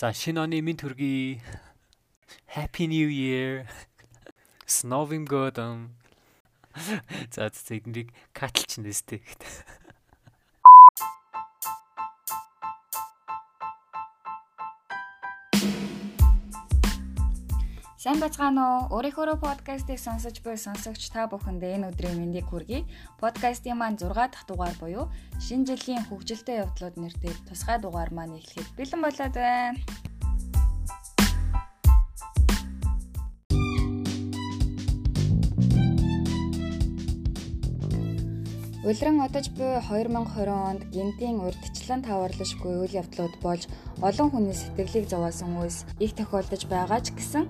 За шинэ оны минь төргий. Happy New Year. С Новым годом. За зэгнэрийг катлч нэстэй. Сайн бацгаана уу? Өөрийнхөө подкастыг сонсож буй сонсогч та бүхэнд энэ өдрийн мэндийг хүргэе. Подкастын маань 6 дахь дугаар буюу шинэ жилийн хөгжилтэй явдлууд нэртэй тусгай дугаар маань эхлэхэд бэлэн болоод байна. Улиран одож буй 2020 онд гинтийн урдчлан таварлашгүй үйл явдлууд болж олон хүний сэтгэлийг зовоосон үес их тохиолдож байгаа ч гэсэн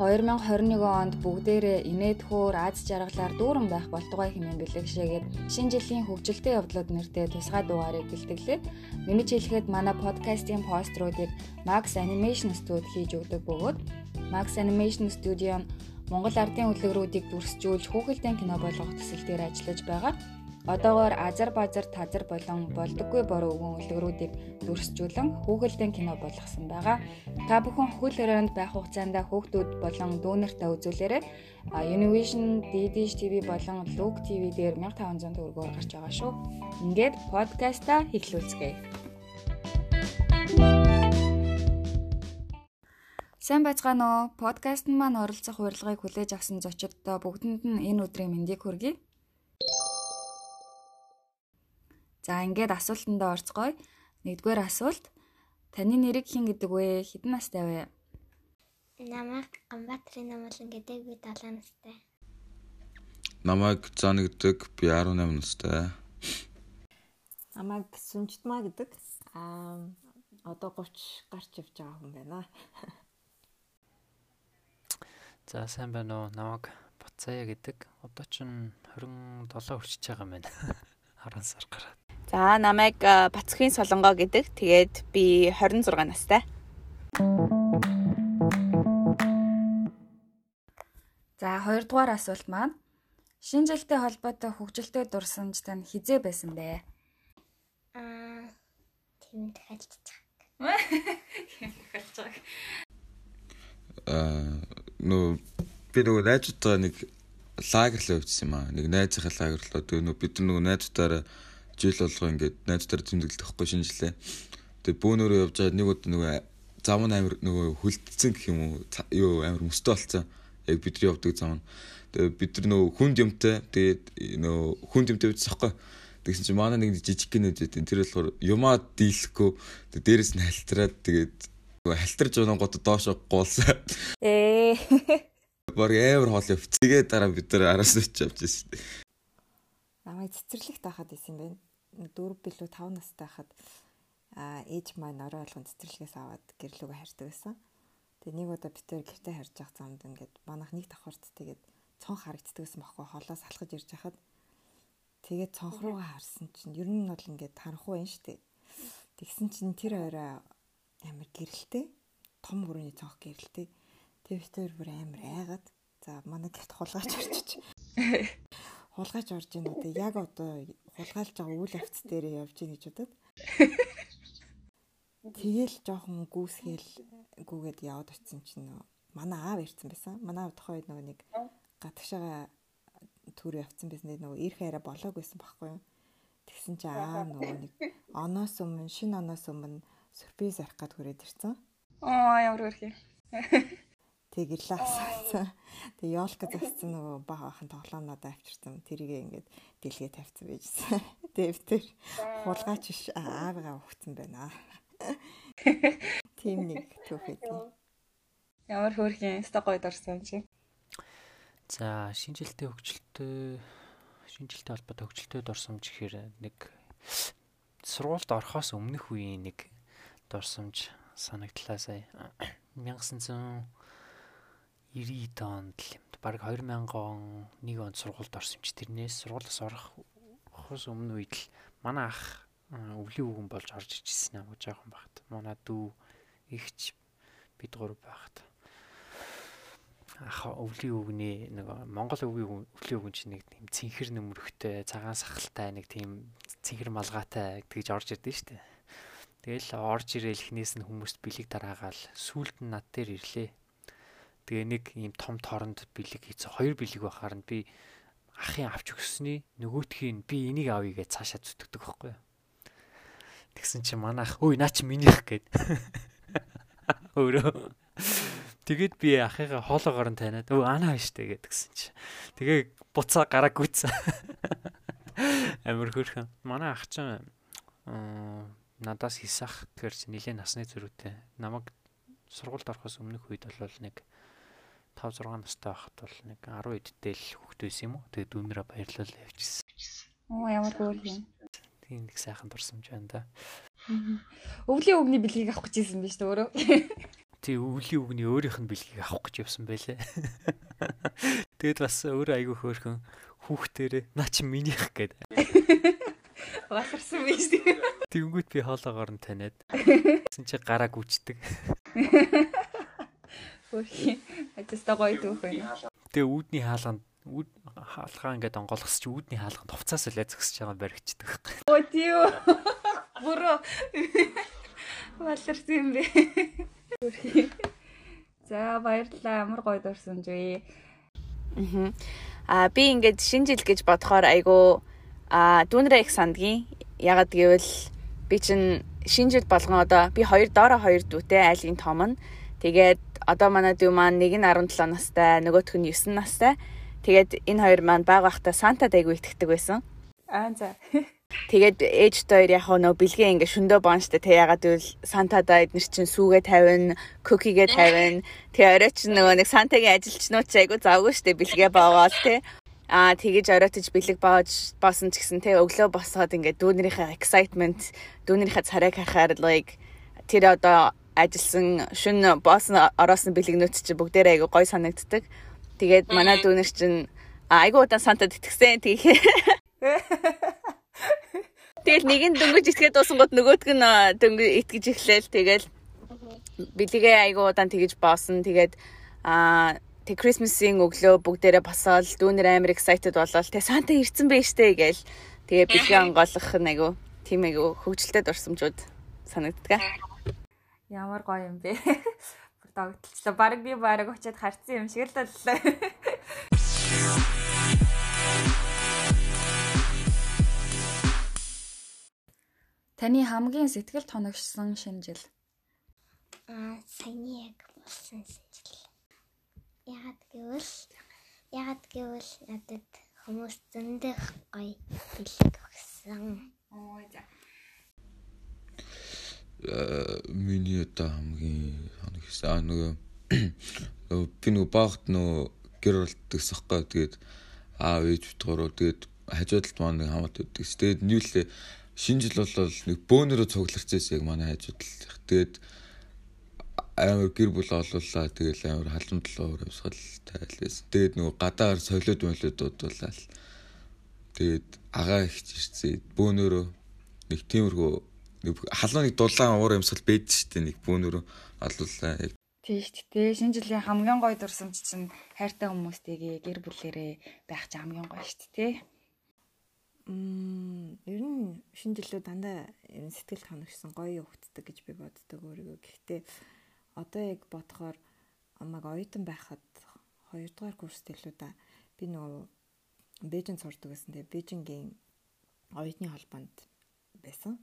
2021 онд бүгдээрээ инээдхүүр аз жаргалаар дүүрэн байх болтугай хэмээн бэлэгшээгээд шинэ жилийн хөгжилтэй явдлууд нэртэй тусгай дугаарыг бэлтгэлээ. Нэмж хэлэхэд манай подкастын поструудыг Max Animation Studio хийж өгдөг бөгөөд Max Animation Studio нь Монгол ардын хөтөлбөрүүдийг дүрсжүүлж хүүхэлдэйн кино болгох төсөл дээр ажиллаж байгаа. Одоогоор азар базар тазар болон болдоггүй бороо өгөн үлгэрүүдийг дүрсжүүлэн хүүхэлдэйн кино болгосон байгаа. Та бүхэн хөл өрөөнд байх хугацаанд хүүхдүүд болон дүүнертэй үзүүлээрэй. Univision, DDsh TV болон Look TV дээр 1500 төгрөгөөр гарч байгаа шүү. Ингээд подкаста эхлүүлцгээе. Сайн байцгаана уу? Подкаст маань оролцох урилгыг хүлээж авсан зочдод бүгдэнд нь энэ өдрийн мэндийг хүргэе. За ингээд асуултандаа орцгоё. Нэгдүгээр асуулт. Таны нэрийг хэн гэдэг вэ? Хэдэн настай вэ? Намайг Гамбатрын намлан гэдэг би 7 настай. Намайг Зан гэдэг би 18 настай. Намайг Сүнжтмаа гэдэг. Аа одоо 30 гарч явж байгаа хүн байна. За сайн байна уу? Намайг Бацая гэдэг. Одоо ч 27 хүрчихэж байгаа юм байна. 10 сар гараад. За намайг Бацхийн Солонгоо гэдэг. Тэгээд би 26 настай. За хоёрдугаар асуулт маань шинэ жилтэй холбоотой хөгжилтэй дурсамж тань хизээ байсан бэ? Аа тийм дахиалж байгаа. Аа нөө би нөгөө найзуудаа нэг лагерлоо явуулсан юм аа. Нэг найзынхаа лагерлоо. Тэгээ нөгөө бид нөгөө найзуудаараа жил болго ингээд найзтаар тэмдэглэдэг байхгүй шинжилээ. Тэгээ бөөнөрөө явж байгаа нэг удаа нөгөө зам нь амир нөгөө хүлдсэн гэх юм уу юу амир мөстэй болцсон. Яг бидний явдаг зам нь. Тэгээ бид нар нөгөө хүнд юмтай тэгээд нөгөө хүнд юмтай bijсэн байхгүй. Тэгсэн чинь манай нэг жижиг гинүүд байдیں۔ Тэр болохоор юмаа дийлэхгүй тэгээд дээрэс нь хальтраад тэгээд байгаа гот доош гуулсан. Ээ. Баг амар хоол явц. Тэгээд дараа бид нар араас нь авч явж байсан. Намайг цэцэрлэгт байхад исэн байна. 4 билүү 5 настай байхад аа ээж маань орой болгон цэцэрлэгээс аваад гэрлүүгөө харьдаг байсан. Тэгээ нэг удаа битээр гэртээ харж явах замд ингээд манайх нэг давхарт тэгээд цонх харагддаг байсан бохоо холоос алхаж ирж хахад тэгээд цонх руугаа харсан чинь ер нь бол ингээд харанхуй байна штэ. Тэгсэн чинь тэр орой амар гэрэлтэй том бүрийн цонх гэрэлтэй. Тэг битээр бүр амар айгаад за манай гэрт хулгайч орчиж хулгайч орж ийн одоо яг одоо хулгайлж байгаа үйл явц дээр явж ийн гэж бодод. Тэгэл жоохон гүйсгээл гүгээд яваад очсон чинь манай аав ирсэн байсан. Манай аав тохой нөгөө нэг гадагшаага түр явцсан байсан. Нөгөө ирэх арай болоог байсан байхгүй юу? Тэгсэн чи аа нөгөө нэг оноос өмнө шинэ оноос өмнө сюрприз арих гад хүрээд ирсэн. Аа ямар хөрхий. Тэг ирлээ асуусан. Тэг ёолка зассан нөгөө баг ахын тоглоомноод авчирсан. Тэрийг ингээд дэлгээ тавьсан байжсэн. Тэг тэр хулгайч биш аавыгаа өгсөн байна. Тим нэг түүхэд. Ямар хөөрхөн стогой дорсон чи. За шинжилтэй хөгжилтэй шинжилтэй холбоотой хөгжилтэй дурсамж гэхээр нэг сургуульд орохоос өмнөх үеийн нэг дурсамж санагдлаа сая 1900 90 онд л юм. Бараг 2000 он нэг онд сургуульд орсон юм чи тэрнээс сургуулиас орохоос өмнө үед л манай ах өвлийн үгэн болж орж ижсэн юм уу жоохон багт. Манай дүү ихч бид гур багт. Ах өвлийн үгний нэг Монгол өвлийн өвлийн үгэн чинь нэг тийм цэнхэр нөмрөхтэй, цагаан сахалтай нэг тийм цэнхэр малгайтай тэгж орж ирдэ штэ. Тэгэл орж ирээл эхнээс нь хүмүүст бэлэг дараагаал сүулт нь над дээр ирлээ. Тэгээ нэг ийм том торонд бэлэг хийцээ хоёр бэлэг байхаар нь би ахын авч өгсөний нөгөөтхийг би энийг авъя гэж цаашаа зүтгэдэг байхгүй юу. Тэгсэн чи манайх өөй наа чи минийх гээд. Өөрөө Тэгээд би ахыгаа хоолоогоор нь таниад өө анаа штэ гэдгсэн чи. Тэгээ буцаа гараа гүйтсэн. Амар хөрхөн. Манай ах чинь надаас хисах гэхэр чи нилээ насны зөрүүтэй. Намайг сургуульд орохоос өмнөх үед бол нэг 5 6 настай байхад бол нэг 10 эдтэй л байсан юм уу. Тэгээд дүүнэрээ баярлуулаа явчихсан. Оо ямар хөөр юм. Тийм нэг сайхан дурсамж байна да. Өвлийн өвгний бэлгийг авах гэж ирсэн биз дээ өөрөө. Тий өвлийн өвгний өөрийнх нь бэлгийг авах гэж явсан байлээ. Тэгэд бас өөрөө айгүй хөөрхөн хүүхдэрээ наа чи минийх гээд. Басарсан биз дээ. Тэнгүүт би хоолоогоор нь таниад. Гэсэн чи гараа гүчдэг. Хөрхи. Ажиста гоё түүх байна. Тэгээ үүдний хаалганд үүд хаалгаа ингээд онгойлгос чи үүдний хаалганд хувцас л зөксөж байгаа баригчдаг. Оо тийм. Бүрөө. Баларсан юм бэ. За баярлалаа. Амар гоё дурсамж вэ. Аа би ингээд шинэ жил гэж бодохоор айгүй аа дүүнрээ их сандгийн. Ягаад гэвэл би чинь шинэ жил болгон одоо би хоёр доороо хоёр дүүтэй айлын том нь. Тэгээд одоо манай дүү маань нэг нь 17 настай, нөгөөх нь 9 настай. Тэгээд энэ хоёр маань баг байхдаа Сантад айгүй итгэдэг байсан. Аа за. Тэгээд ээж хоёр яг нөө бэлгээ ингээ шөндөө боонштай те ягаад гэвэл Сантада эднэр чинь сүүгээ тавина, кукигээ тавина. Тэгээ орой чинь нөгөө нэг Сантагийн ажилчнууд ч айгу завгүй штэ бэлгээ боогоол те. Аа тэгэж оройтож бэлэг боож боосон ч гэсэн те өглөө босоод ингээ дүүнэрийнхээ excitement, дүүнэрийнхээ царайг харахаар like тэр одоо ажилласан шүн боосон ороосон бэлэгнүүд чинь бүгдээрээ айгу гой санагддаг. Тэгээд манай дүүнэр чинь айгу удаан Сантад итгэсэн. Тэгээ Тэгэл нэг нь дөнгөж итгээд дууссан гот нөгөөтг нь дөнгө итгэж эхлээл. Тэгэл бэлгээ айгуу удаан тэгэж боосон. Тэгээд аа тэг Christmas-ийн өглөө бүгдээрээ босоод дүүнэр амар excited болол. Тэг Санта ирцэн бэ штэ гээл. Тэгээ бэлгээ онгойлгох нь айгуу тийм айгуу хөвгөлтэй дурсамжууд санагддаг. Ямар гоё юм бэ. Бүр догтлцлаа. Бараг би бараг очиад харцсан юм шиг л боллоо. Таны хамгийн сэтгэл тоногшсон шинэ жил. Аа саяны яг болсон жил. Ягаад гэвэл ягаад гэвэл надад хүмүүс зөндөх гоё бэлэг өгсөн. Оо за. Э миний одоо хамгийн хоног гэсэн аа нөгөө би нөгөө багт нөгөө гэр болтгоос ахгүй тэгээд аав ээж битгааруу тэгээд хажуудалд маань нэг хамаат өгдөг. Тэгээд нийлээ шинэ жил бол нэг бөөнөрөө цугларчээс яг манай хажууд л. Тэгээд амар гэр бүл олуулаа. Тэгэл амар халамтлаа урамсгал тайлээс. Тэгээд нөгөө гадаагаар солиод молиод дуудуулаад. Тэгээд агаа ихч ирсэн. Бөөнөрөө нэг тиймэрхүү нэг халуун нэг дулаан уур амьсгал бэд штэ нэг бөөнөрөө олуулаа. Яг Тийм шүү дээ. Шинэ жилийн хамгийн гоё дурсамж чинь хайртай хүмүүстэйгээ гэр бүлээрээ байх ч хамгийн гоё шүү дээ. Мм ер нь шинэ жилүүд дандаа ер нь сэтгэл ханагсан гоё өгддөг гэж би боддог өөрийгөө. Гэхдээ одоо яг бодохоор амаг оюутан байхад хоёрдугаар курст илүү да би нөгөө Бээжинд сурдаг гэсэн. Тэгээ Бээжингийн оюутны холбоонд байсан.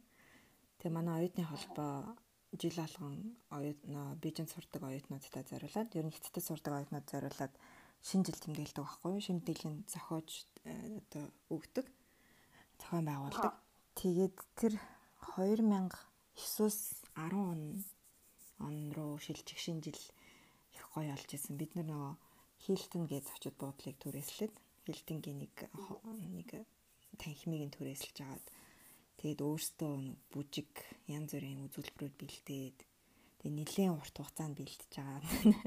Тэгээ манай оюутны холбоо жил алган оюутнаа Бээжинд сурдаг оюутнуудтай зориулаад ер нь хятадд сурдаг оюутнууд зориулаад шинэ жил тэмдэглэдэг байхгүй? Шинэ жилийн зохиож э, одоо өгдөг зохион байгуулдаг. Тэгээд тэр 2009-өөс 10 он он руу шилжих шинэ жил их гоё олж исэн. Бид нөгөө Хилтон гэж очиод буудлыг түрээслээд Хилтонгийн нэг нэг танхимыг түрээсэлж агаад тэгээд өөртөө бүжиг янз бүрийн үзүүлбэрүүд бэлдээд тэгээ нэлээд урт хугацаанд бэлтэж байгаа.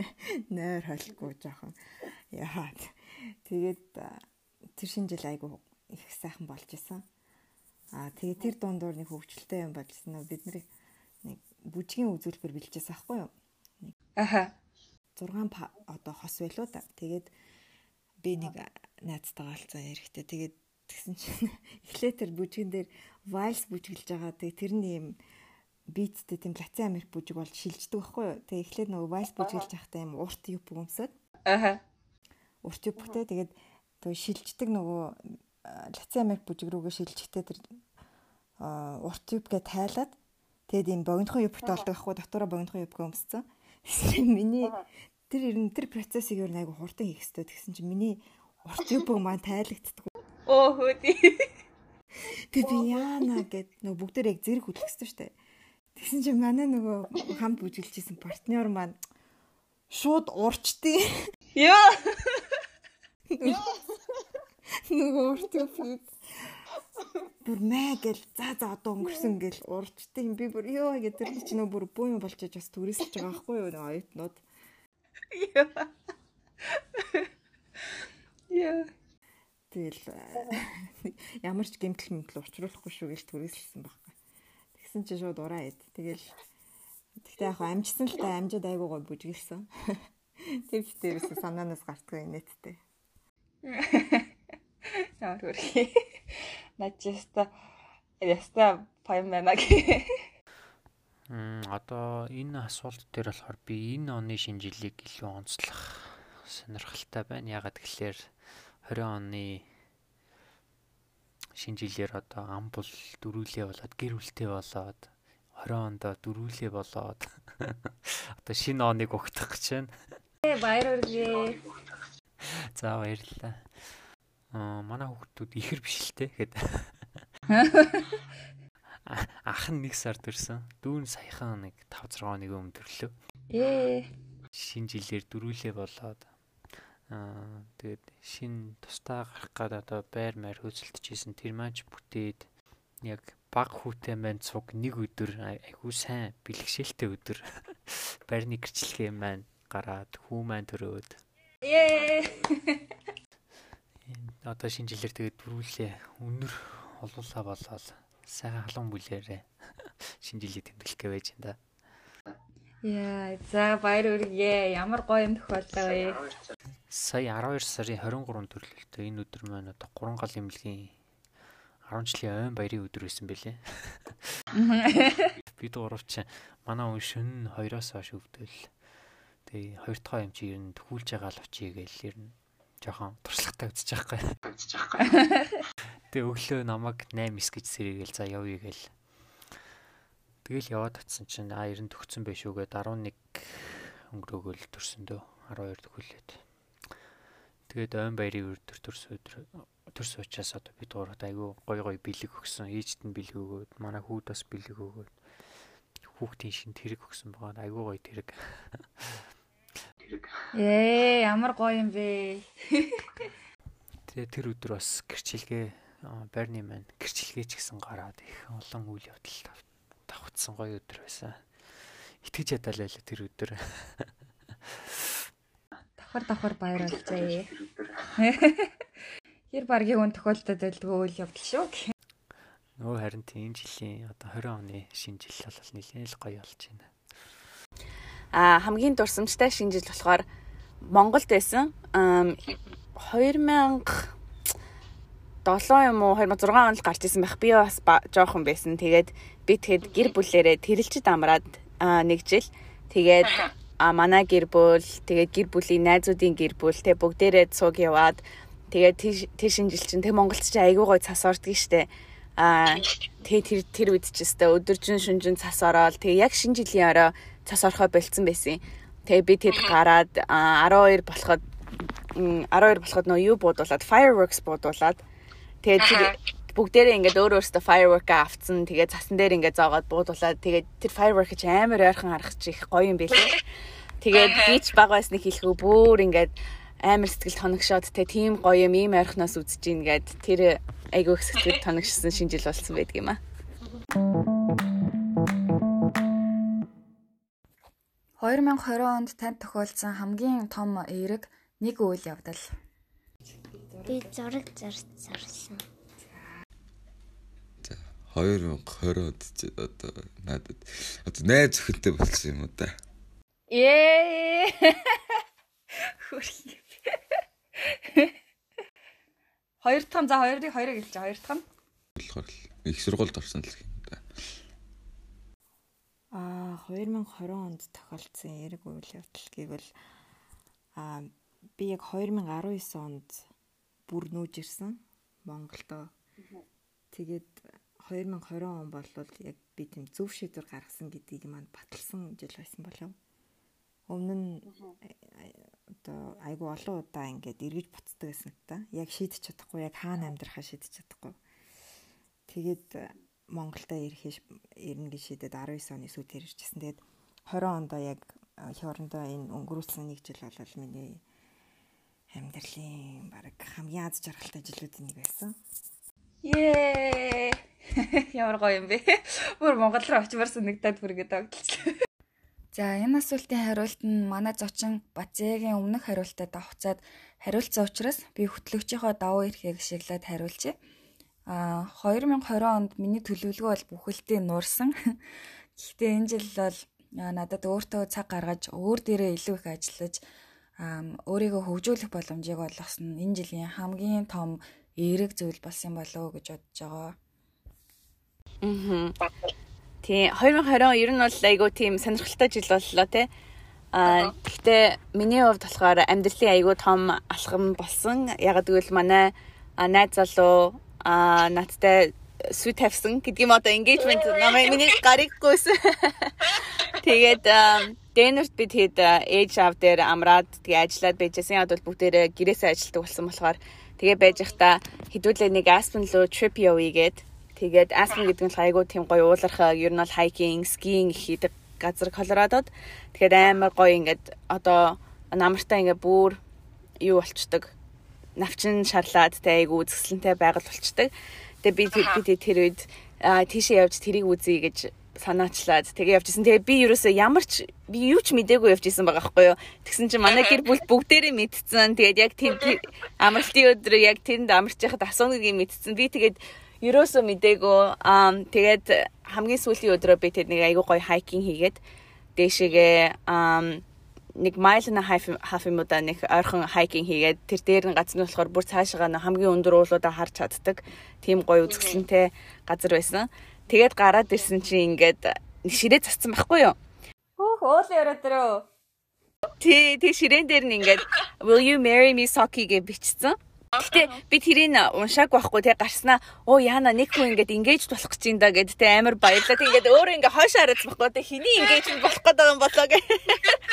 Нойр холихгүй жоохон яагаад тэгээд тэр шинэ жил айгу их сайхан болж исэн. Аа тэгээ тэр дундуур нэг хөвгчлөлтэй юм болжсэн нь бид нэг бүжгийн үзүүлбэр бэлжсэн аахгүй юу? Аха. 6 одоо хос байлуу да. Тэгээд би нэг найзтайгаа олцсон эрэхтэй. Тэгээд тэгсэн чинь эхлээ тэр бүжгэн дээр вальс бүжгэлж байгаа. Тэгээд тэр нь юм биттэй тийм латин америк бүжиг болж шилждэг байхгүй юу. Тэгээ эхлээд нөгөө вальс бүжиглж явахдаа юм урт юп өмсөд. Аха. Урт юптэй тэгээд тэгээ шилждэг нөгөө латин америк бүжиг рүүгээ шилжихтэй тэр урт юпгээ тайлаад тэгээд ийм богинохон юптай болдог байхгүй дотоороо богинохон юпгээ өмссөн. Миний тэр ер нь тэр процессыг ер нь айгу хурдан хийх хэрэгтэй гэсэн чинь миний урт юпг маань тайлагддаг. Оо хөөди. Тэг би яана гэд нөгөө бүгдээр яг зэрэг хөдөлгсөн шүү дээ. Тэгсэн чинь манай нөгөө хамт бүжиглэжсэн партнер маань шууд урчтыг. Йоо. Нөгөө урчтыг бүр мэ гэл за за одоо өнгөрсөн гэл урчтыг би бүр ёо гэдэг тэр чи нөгөө бүр буу юм болчихж бас түрээсэлж байгаа байхгүй юу нөгөө оюутнууд. Яа. Тэгэл ямар ч гэмтэл мэмтэл учруулахгүй шүү гэж түрээсэлсэн байхгүй. Тэгсэн чинь шууд ураа ид. Тэгэл Тэгтээ яг амжсан л та амжид айгуу гой бүжгэлсэн. Тэр битээрээс санаанаас гартгүй нэттэй. Ямар хөрхий. Начиста яста паймана гэ. Мм одоо энэ асуулт дээр болохоор би энэ оны шинэ жилийг илүү онцлох сонирхолтой байна. Ягаад гэвэл 20 оны шинэ жилээр одоо амбул дөрүүлээ болоод гэр бүлтэй болоод 20 онд дөрүүлээ болоод одоо шинэ оныг өгтөх гэж байна. Баяр хүргэе. За баярлалаа. Аа манай хүүхдүүд ихэр биш л те гэхэд. Ах нь нэг сард ирсэн. Дүүн саяхан нэг 5 6 хоног өмнө төрлөө. Ээ. Шинэ жилээр дөрүүлээ болоод Аа тэгээд шин тустаа гарах гад одоо байр маяр хөөцөлдөжсэн тэр маань бүтээд яг баг хүүтэй маань цуг нэг өдөр айгүй сайн бэлгшээлтэй өдөр байрны гэрчлэгээ маань гараад хүү маань төрөөд Ээ. одоо шинэ жилээр тэгээд дөрүүлээ өнөр олуулаа болоод сайхан халуун бүлээрээ шинэ жилийг тэмдэглэх байж энэ да. Яа, за баяр хүргэе. Ямар гоё юм тохиоллоо вэ? Сая 12 сарын 23-нд төрлөлтөө энэ өдөр маань одоо 3 гал эмнэлгийн 10 жилийн ойн баярын өдөр байсан бэлээ. Бид гуравч манай хүн шөнө 2-оос хойш өвдөл. Тэгээ хоёр дахь юм чи ер нь төхүүлж байгаа л очие гээл ер нь жоохон туршлагатай үзэж байхгүй. Үзэж байгаа. Тэгээ өглөө намайг 8-9 гэж сэргээл за явъя гээл. Тэгэл яваад татсан чинь а 90 төгцсөн байх шүүгээд 11 өнгөрөөгөл төрсөн дөө 12 төгөлөөд. Тэгээд ойн баярын өдөр төрс өдөр төрс учраас одоо бид гуравт айгүй гой гой бэлэг өгсөн. Ээжт нь бэлэг өгөөд, манай хүүд бас бэлэг өгөөд. Хүүхдийн шин тэрэг өгсөн байгаа. Айгүй гой тэрэг. Ээ, ямар гоё юм бэ? Тэгээ тэр өдөр бас гэрчилгээ байрны маань гэрчилгээ ч гэсэн гараад их олон үйл явдал давхцсан гоё өдөр байсан. Итгэж ядал байлаа тэр өдөр. Давхар давхар баяр болжээ. Хэр баргийн хүн тохиолдод байлгүй үйл явдал шүү. Нөгөө харин тийм жилийн одоо 20 оны шинэ жил бол нэлээд л гоё болж байна. Аа хамгийн дурсамжтай шинэ жил болохоор Монголд байсан. 2000 7 юм уу 2006 онд л гарч исэн байх. Би бас жоохон байсан. Тэгээд би тэгэд гэр бүлээрээ тэрэлжид амраад нэг жил. Тэгээд а манай гэр бүл тэгээд гэр бүлийн найзуудын гэр бүл тэг бүгдээрээ цуг яваад тэгээд тэр шинжил чинь тэг Монголд ч айгүй гой цас ордгийг штэ а тэг тэр тэр үед ч өстө өдөржин шүнжин цас ороод тэг яг шинэ жилийн орой цас орохоо болцсон байсан. Тэгээ би тэд гараад 12 болоход 12 болоход нөө юу буудуулаад fireworks буудуулаад тэгээд бүгдээрээ ингээд өөр өөртөө firework авцсан. Тэгээд цасан дээр ингээд зоогоод буудуулаад тэгээд тэр firework ч амар ойрхон харах чи их гоё юм байлээ. Тэгээд би ч баг байсныг хэлэхүү бүр ингээд амар сэтгэл тоногшоод те тийм гоё юм ийм ойрхоноос үзэж ийн гэд тэр айгүй их сэтгэл тоногшсон шинжил болсон байдаг юм аа. «2020 онд танд тохиолдсон хамгийн том эерэг нэг үйл явдал. Би зураг зарсан. 2020 од чи одоо надад одоо найз өхөнтэй болсон юм уу да. Ээ. Хөрхий. Хоёр дахь за хоёрыг хоёрыг хэлж хоёр дахь нь болохоор их сургуульд орсон л юм да. А 2020 онд тохиолдсон эрг үйл явдал гэвэл а би яг 2019 онд бүр нүүж ирсэн Монголдо. Тэгээд 2020 он бол яг би тийм зөв шийдвэр гаргасан гэдгийг маань баталсан жил байсан болов. Өмнө нь одоо айгу олон удаа ингээд эргэж буцдаг гэсэн та. Яг шийдэж чадахгүй, яг хаана амьдрахаа шийдэж чадахгүй. Тэгээд Монголда ирэхээ ирнэ гэж шийдээд 19 оны сүүлд ирчихсэн. Тэгээд 20 онд яг хорондоо энэ өнгөрүүлсэн нэг жил болол миний амьдралын баг хамгийн аз жаргалтай жилүүдийн нэг байсан. Ее. Ямар гоё юм бэ? Бүр Монгол руу очимаар санагдаад бүргээд огтлоо. За энэ асуултын хариулт нь манай зочин Бацэгийн өмнөх хариултад давхцаад хариулсан учраас би хөтлөгчийнхөө давуу эрхийг ашиглаад хариулжээ. А 2020 онд миний төлөвлөгөө бол бүхэлдээ нуурсан. Гэхдээ энэ жил бол надад өөртөө цаг гаргаж өөр дээрээ илүү их ажиллаж өөрийгөө хөгжүүлэх боломжийг олгосон энэ жилийн хамгийн том эерэг зүйл болсон болов уу гэж бодож байгаа. Аа. Тий 2020 ер нь бол айгүй тийм сонирхолтой жил боллоо те. А гэхдээ миний хувьд болохоор амьдралын айгүй том алхам болсон. Яг гэвэл манай найз залуу а надтай сүт тавьсан гэдгийг одоо engagement намайг миний гарыг гүйсэн. Тэгээд Дэнерт би тэгэд ээж аав дээр амраад тэгээ ажиллаад байжсэн. Яг бол бүгдээрээ гэрээсээ ажилладаг болсон болохоор тэгээ байж захта хэдүүлээ нэг Aspen руу trip явъя гээд тэгээд Aspen гэдэг нь айгүй тийм гоё уулархаа ер нь бол hiking, skiing хийдэг газар Колорадод. Тэгэхээр амар гоё ингээд одоо намартаа ингээд бүр юу болчдөг навчин шарлаад тэ айгу үзэсгэлэнтэй байгаль болчдөг. Тэгээ би би тэр үед тийшээ явж тэрийг үзье гэж санаачлаад тэгээ явжсэн. Тэгээ би ерөөсөө ямар ч би юу ч мдээгүй явжсэн байгаа байхгүй юу. Тэгсэн чинь манай гэр бүл бүгдээрээ мэдсэн. Тэгээд яг тэр амралтын өдөр яг тэнд амарч яхад асуунагийг мэдсэн. Би тэгээд ерөөсөө мдээгүй. Аа тэгээд хамгийн сүүлийн өдрөө би тэр нэг айгуу гоё хайкинг хийгээд дээшээгээ аа нэг майл на хаф юм уу да нэг ойрхон хайкинг хийгээд тэр дээр нь газар нь болохоор бүр цаашаа хамгийн өндөр уулуудаа харж чаддаг тийм гоё үзэсгэлэнтэй газар байсан. Тэгээд гараад ирсэн чинь ингээд ширээ цацсан байхгүй юу? Хөөх уулын өрөө дөрөө. Тий, тий ширээн дээр нь ингээд will you marry me Soki гэж бичсэн. Гэтэ би тэрийг уншаагүй байхгүй те гарснаа оо яана нэг хүн ингээд engage болох гэж юм да гэд те амар баярлаа. Тэгээд өөрөө ингээд хойш хараад байхгүй те хэний engage болох гэдэг юм болоо гэ.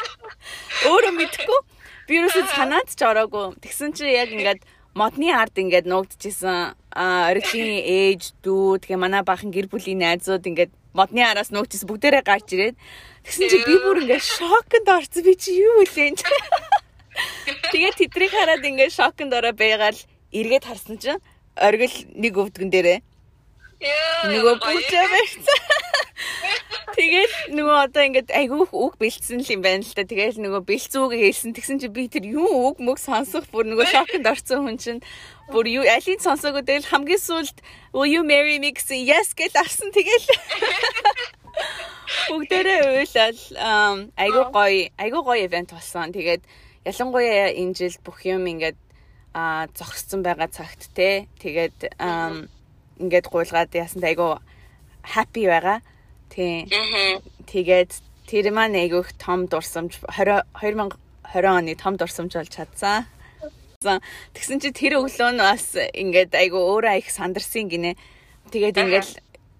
Өөрөө мэдхгүй. Би юусэн санаад ч ороогүй. Тэгсэн чи яг ингээд модны ард ингээд нуугдчихсэн. А ориглын ээж дүү тэгээ манай баахан гэр бүлийн найзууд ингээд модны араас нуугдчихсэн бүгдээрээ гарч ирээд тэгсэн чи би бүр ингээд шокнд орсон. Би чи юу вэ? Тэгээд тэдрийг хараад ингээд шокнд ороо байгаал эргээд харсан чинь оргил нэг өвдгөн дээрээ нөгөө бүчээ барьсан. Тэгэл нөгөө одоо ингээд айгүй үг бэлдсэн л юм байна л та. Тэгэл нөгөө бэлцүүг хэлсэн. Тэгсэн чи би тэр юу үг мөг сонсох бүр нөгөө шокнд орсон хүн чинь бүр юу алийг сонсоогүй тэгэл хамгийн сүүлд will you marry me гэсэн yes гэж арсан тэгэл. Бүгдээрээ уйлал айгүй гоё айгүй гоё ивент болсон. Тэгээд ялангуяа энэ жил бүх юм ингээд а зогссон байгаа цагт те тэгээд ингээд гуйлгаад яасан айгу happy байгаа. Тий. Тэгээд тэр маань айгуух том дурсамж 20 2020 оны том дурсамж болж чадсан. Тэгсэн чи тэр өглөө нь бас ингээд айгу өөрөө их сандарсан гинэ. Тэгээд ингээд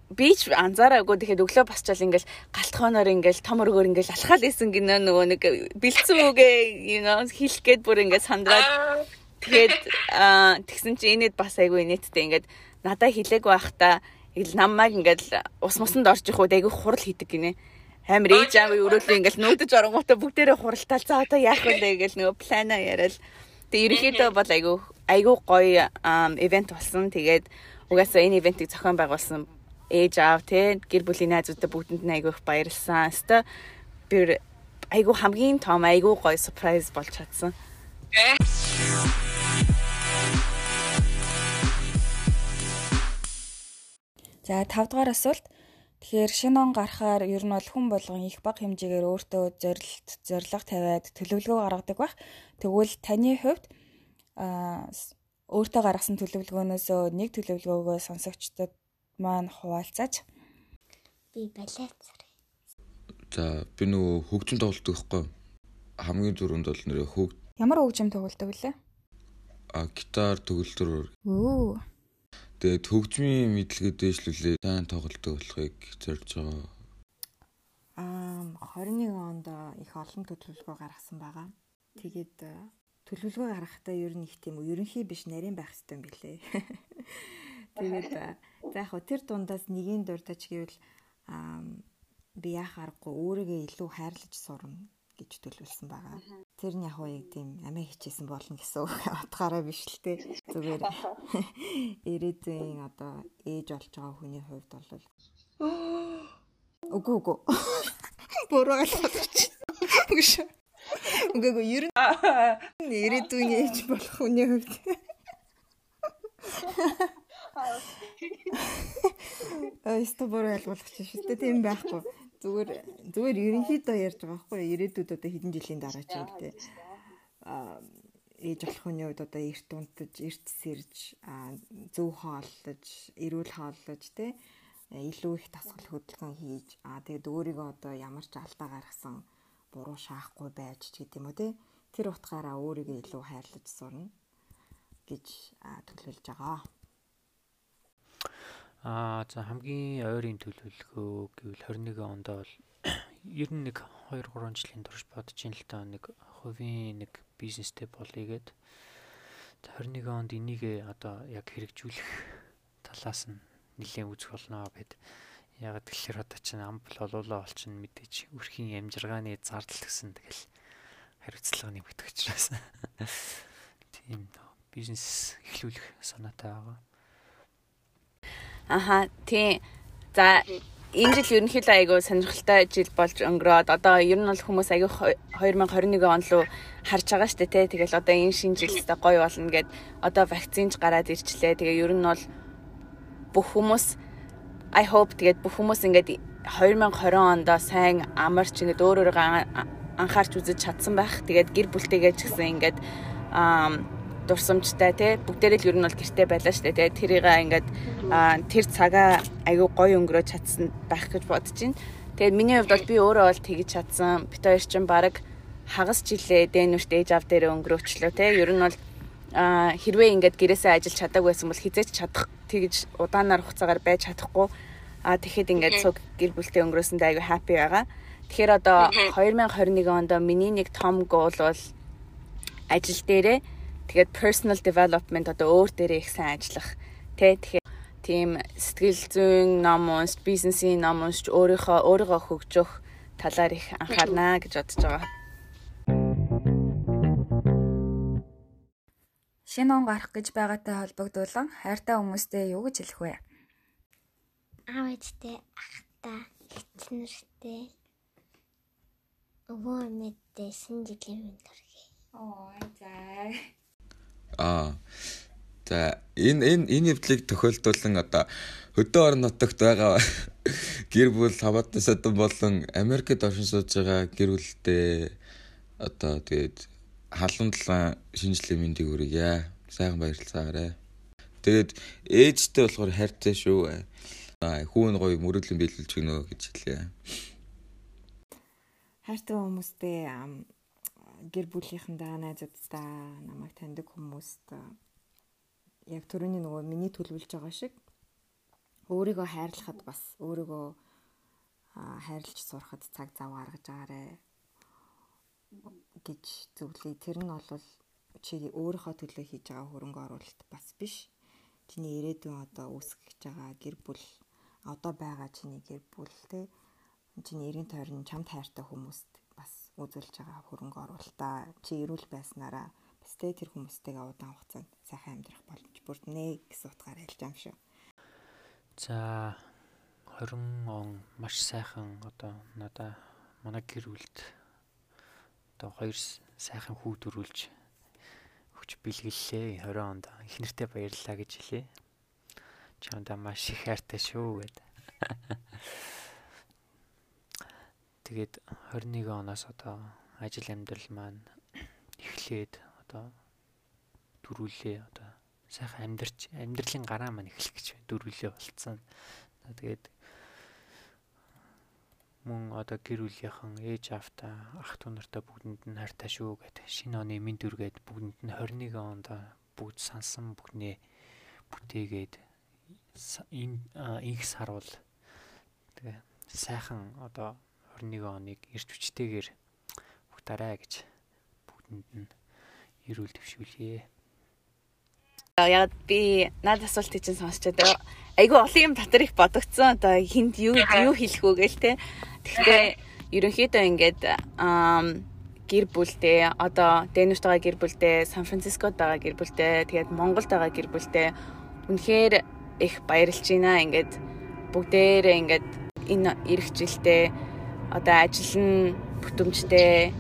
би ч анзаараагүй тэгэхэд өглөө басчаал ингээл галтхооноор ингээл том өргөөр ингээл алхаал исэн гинэ нөгөө нэг бэлцэн үгээ you know хэлэх гээд бүр ингээд сандраад тэгээд тэгсэн чи энэд бас айгүй нэттэй ингээд надаа хилээгүй байхдаа ил намайг ингээд ус мусанд орж их үед айгүй хурал хийдэг гинэ. Амар ээж аав өрөөлөө ингээл нүүдэж оронгуудаа бүгдээрээ хуралтай за одоо яах вэ гэл нөгөө плана яриад. Тэгээ ерөнхийдөө бол айгүй айгүй гоё ивент болсон. Тэгээд угаасаа энэ ивентийг зохион байгуулсан ээж аав те гэр бүлийн найзуудаа бүгдэнд нь айгүй их баярлсан. Өстө би айгүй хамгийн том айгүй гоё surprise болж чадсан. За 5 дугаар асуулт. Тэгэхээр шинэ он гарахаар ер нь бол хүн болгон их бага хэмжээгээр өөртөө зорилт, зорилго тавиад төлөвлөгөө гаргадаг байх. Тэгвэл таны хувьд аа өөртөө гаргасан төлөвлөгөөнөөсөө нэг төлөвлөгөөгөө сонсогчдод маань хуваалцаач. Би балет сурах. За би нөгөө хөгжим тоглолдог байхгүй. Хамгийн түрүүнд бол нэрээ хөг Ямар хөгжим тоглолдог вүлээ? а гитар төгөлдөр Өө. тэгээд хөгжмийн мэдлэгэд дэвшлүүлээ сайн тоглолдог болохыг зорж байгаа. Аа 21 онд их олон төлөвлөгөө гаргасан байгаа. Тэгээд э, төлөвлөгөө гаргахдаа ер нь их тийм үү ерөнхий биш нарийн байх хэрэгтэй юм билээ. Тэгээд э, за яг тэр дундаас нэгийн дурдаж гэвэл би яах аргагүй өөрийгөө илүү хайрлаж сурна гэж төлөвлөсөн байгаа. Тэр нь яг яг тийм амиа хичээсэн болно гэсэн утгаараа биш л те. Зүгээр ирээдүйн одоо ээж болж байгаа хүний хувьд бол Үгүй үгүй. Буруу ойлгож. Үгүй. Үгүй үгүй ер нь ирээдүйн ээж болох хүний хувьд. Аа, өстө буруу ойлгуулах чинь шүү дээ. Тийм байхгүй. Зүгээр зүгээр ерөнхийдөө ярьж байгаа байхгүй? Ирээдүйд одоо хэдэн жилийн дараа ч юм гэдэг. Аа ээж болох хүний хувьд одоо эрт унтаж, эрт сэрж, зөв хооллож, эрүүл хооллож тий илүү их тасгал хөдөлгөөн хийж аа тэгээд өөрийгөө одоо ямар ч алдаа гаргасан буруу шаахгүй байж ч гэдэм үү тий тэр утгаараа өөрийгөө илүү хайрлаж сурна гэж төлөвлөж байгаа. Аа за хамгийн ойрын төлөвлөгөө гэвэл 21 онд бол ер нь нэг 2 3 жилийн турш бодож ин л та нэг хувийн нэг бизнестэй болъё гэд 21 онд энийг одоо яг хэрэгжүүлэх талаас нь нэлээд үзэх болно гэд яг тэгэхээр одоо чинь амбл болоолаа бол чинь мэдээч өрхийн амжиргааны зардал гэсэн тэгэл хариуцлага нэмэгдэх учраас тийм бизнес эхлүүлэх санаатай байгаа. Аха тий. За энэ жил ерөнхийдөө айгүй сонирхолтой жил болж өнгөрөөд одоо ер нь бол хүмүүс айгүй 2021 он руу харж байгаа шүү дээ тий. Тэгэл одоо энэ шинэ жилдээ гоё болно гэд одоо вакцинч гараад ирчлээ. Тэгээ ер нь бол бүх хүмүүс I hope тэгээд бүх хүмүүс ингээд 2020 онд сайн амарч ингээд өөр өөрийгөө анхаарч үзэж чадсан байх. Тэгээд гэр бүлтэйгээ ч гэсэн ингээд дурсамжтай тий бүгдээрээ л ер нь бол гэрте байлаа штэ тий тэрийг ингээд тэр цагаа аягүй гоё өнгөрөө чадсан байх гэж бодож байна. Тэгээд миний хувьд бол би өөрөө бол тэгж чадсан. Бит хоёр чинь баг хагас жилээ дэнүрт ээж ав дээр өнгөрөөчлөө тий ер нь бол хэрвээ ингээд гэрээсээ ажиллаж чадаагүй байсан бол хизээч чадах тэгж удаанаар хугацаагаар байж чадахгүй а тэгэхэд ингээд цуг гэр бүлтэй өнгөрөөсөндөө аягүй happy байгаа. Тэгэхээр одоо 2021 онд миний нэг том goal бол ажил дээрээ Тэгээд personal development одоо өөр дээрээ их сайн ажиллах тий тэгэхээр тийм сэтгэл зүйн ном уншиж, бизнесийн ном уншиж өөрийнхөө өөрийгөө хөгжих талаар их анхаарна гэж бодож байгаа. Шинэ он гарах гэж байгаатай холбогдуулан хайртай хүмүүстэй юу гэж хэлэх вэ? Аав ээжтэй, ахтай, эцнэртэй өвөө мэдээ шинэ жилийн мэнд хүргэе. Оо зай. Аа. За энэ энэ энэ явдлыг тохиолдуулан одоо хөдөө орон нутагт байгаа гэр бүл хамаатан садан болон Америкт оршин сууж байгаа гэр бүлтэй одоо тэгээд халуун талаа шинжлэх мэндийг хүргье. Сайхан баярлалаа. Тэгээд ээжтэй болохоор хайртай шүү. Хүүн гоё мөрөглөн биелүүлж гинөө гэж хэлээ. Хайртай хүмүүстэй гэр бүлийнхэндээ найзуудтай намайг таньдаг хүмүүст яг түрүүний нөгөө миний төлөвлөж байгаа шиг өөрийгөө хайрлахад бас өөрийгөө хайрлж сурахад цаг зав гаргаж агаарэ гэж зөвлөе. Тэр нь бол чи өөрийнхөө төлөө хийж байгаа хөрөнгө оруулалт бас биш. Чиний ирээдүйн одоо үүсгэж байгаа гэр бүл одоо байгаа чиний гэр бүл те чиний эргэн тойрон чамд хайртай хүмүүст үзүүлж байгаа хөрөнгө оруулалтаа чи эрүүл байснараа бистэй тэр хүмүүстэйгээ удаан хугацаанд сайхан амьдрах боломж бүрднэ гэсэн утгаар хэлж байгаа юм шүү. За 20 он маш сайхан одоо надаа манай гэр бүлд одоо хоёр сайхан хүү төрүүлж өгч бэлгэллээ 20 онд их нэртэй баярлалаа гэж хэлээ. Чамдаа маш их хайртай шүү гэдэг. Тэгээд 21 оноос одоо ажил амьдрал маань эхлээд одоо дөрүүлээ одоо сайхан амьдарч амьдралын гараа маань эхлэх гэж дөрүүлээ болцсон. Тэгээд мөн одоо гэр бүлийнхэн ээж автаа ах дүү нартай бүгдэнд нь хайртай шүү гэд шинэ оны минь дүргээд бүгдэнд нь 21 онд бүгд сансан бүхнээ бүтээгээд энэ инх сарвал тэгээ сайхан одоо 21 оныг ирч хүчтэйгээр бүгдаарай гэж бүгдэнд нь эрүүл төвшүүлье. Яг би наад асуултыг чинь сонсчод айгүй олон юм татар их бодогдсон. Одоо хинт юу юу хэлэх үү гээл те. Гэхдээ ерөнхийдөө ингээд гэр бүлдээ одоо Дэнүрт байгаа гэр бүлдээ, Сан Францискод байгаа гэр бүлдээ, тэгээд Монголд байгаа гэр бүлдээ үнэхээр их баярлж байна. Ингээд бүгдээрээ ингээд энэ эрх жилдээ одоо ажил нь бүтэмжтэй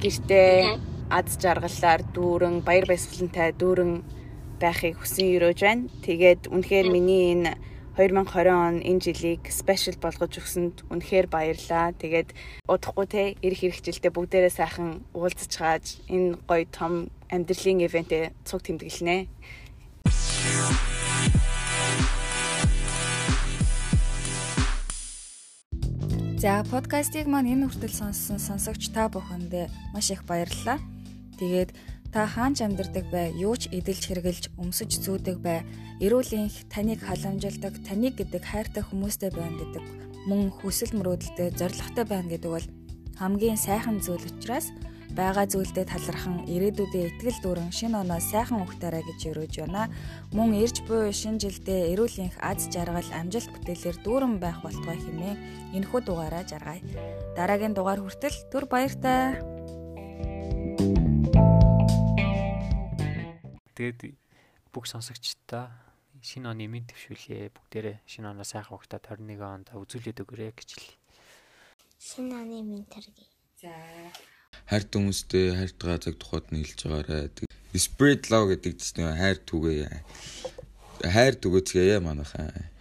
гэртээ аз жаргалаар дүүрэн баяр баясгалантай дүүрэн байхыг хүсэн өрөөж байна. Тэгээд үнэхээр миний энэ 2020 он энэ жилийг спешиал болгож өгсөнд үнэхээр баярлаа. Тэгээд удахгүй те ирэх хэрэгжилдээ бүгдээрээ сайхан уулзаж хааж энэ гоё том амьдралын ивэнтээ цуг тэмдэглэнэ. За подкастыг маань энэ хүртэл сонссон сонсогч та бүхэндээ маш их баярлалаа. Тэгээд Та хаанч амьдардаг бай, юу ч эдэлж хэрглэж, өмсөж зүүдэг бай. Эрүүл энх таныг халамжилдаг, таныг гэдэг хайртай хүмүүстэй байна гэдэг мөн хүсэл мөрөөдөлтэй, зоригтой байна гэдэг бол хамгийн сайхан зүйл учраас байгаа зүйлдээ талархан ирээдүйдээ итгэл дүүрэн шинэ оноо сайхан өгтөөрэй гэж өрөөж байна. Мөн ирж буй шинэ жилдээ эрүүл энх аз жаргал амжилт бүтээлээр дүүрэн байх болтугай хэмээн энэхүү дугаараа жаргая. Дараагийн дугаар хүртэл түр баяртай. Тэгээд бүх сонсогчдаа шинэ оны минь төвшүүлье. Бүгдээрээ шинэ оноо сайхан хугатаа 21 онд үзүүлээд өгөөрэй гэж хэлье. Шинэ оны минь төргий. За. Хайрт хүмүүстэй хайртгаа цаг тухайд нь хэлж байгаарай. Spirit love гэдэг чинь хайр түгээ. Хайр түгээцгээе манайхаа.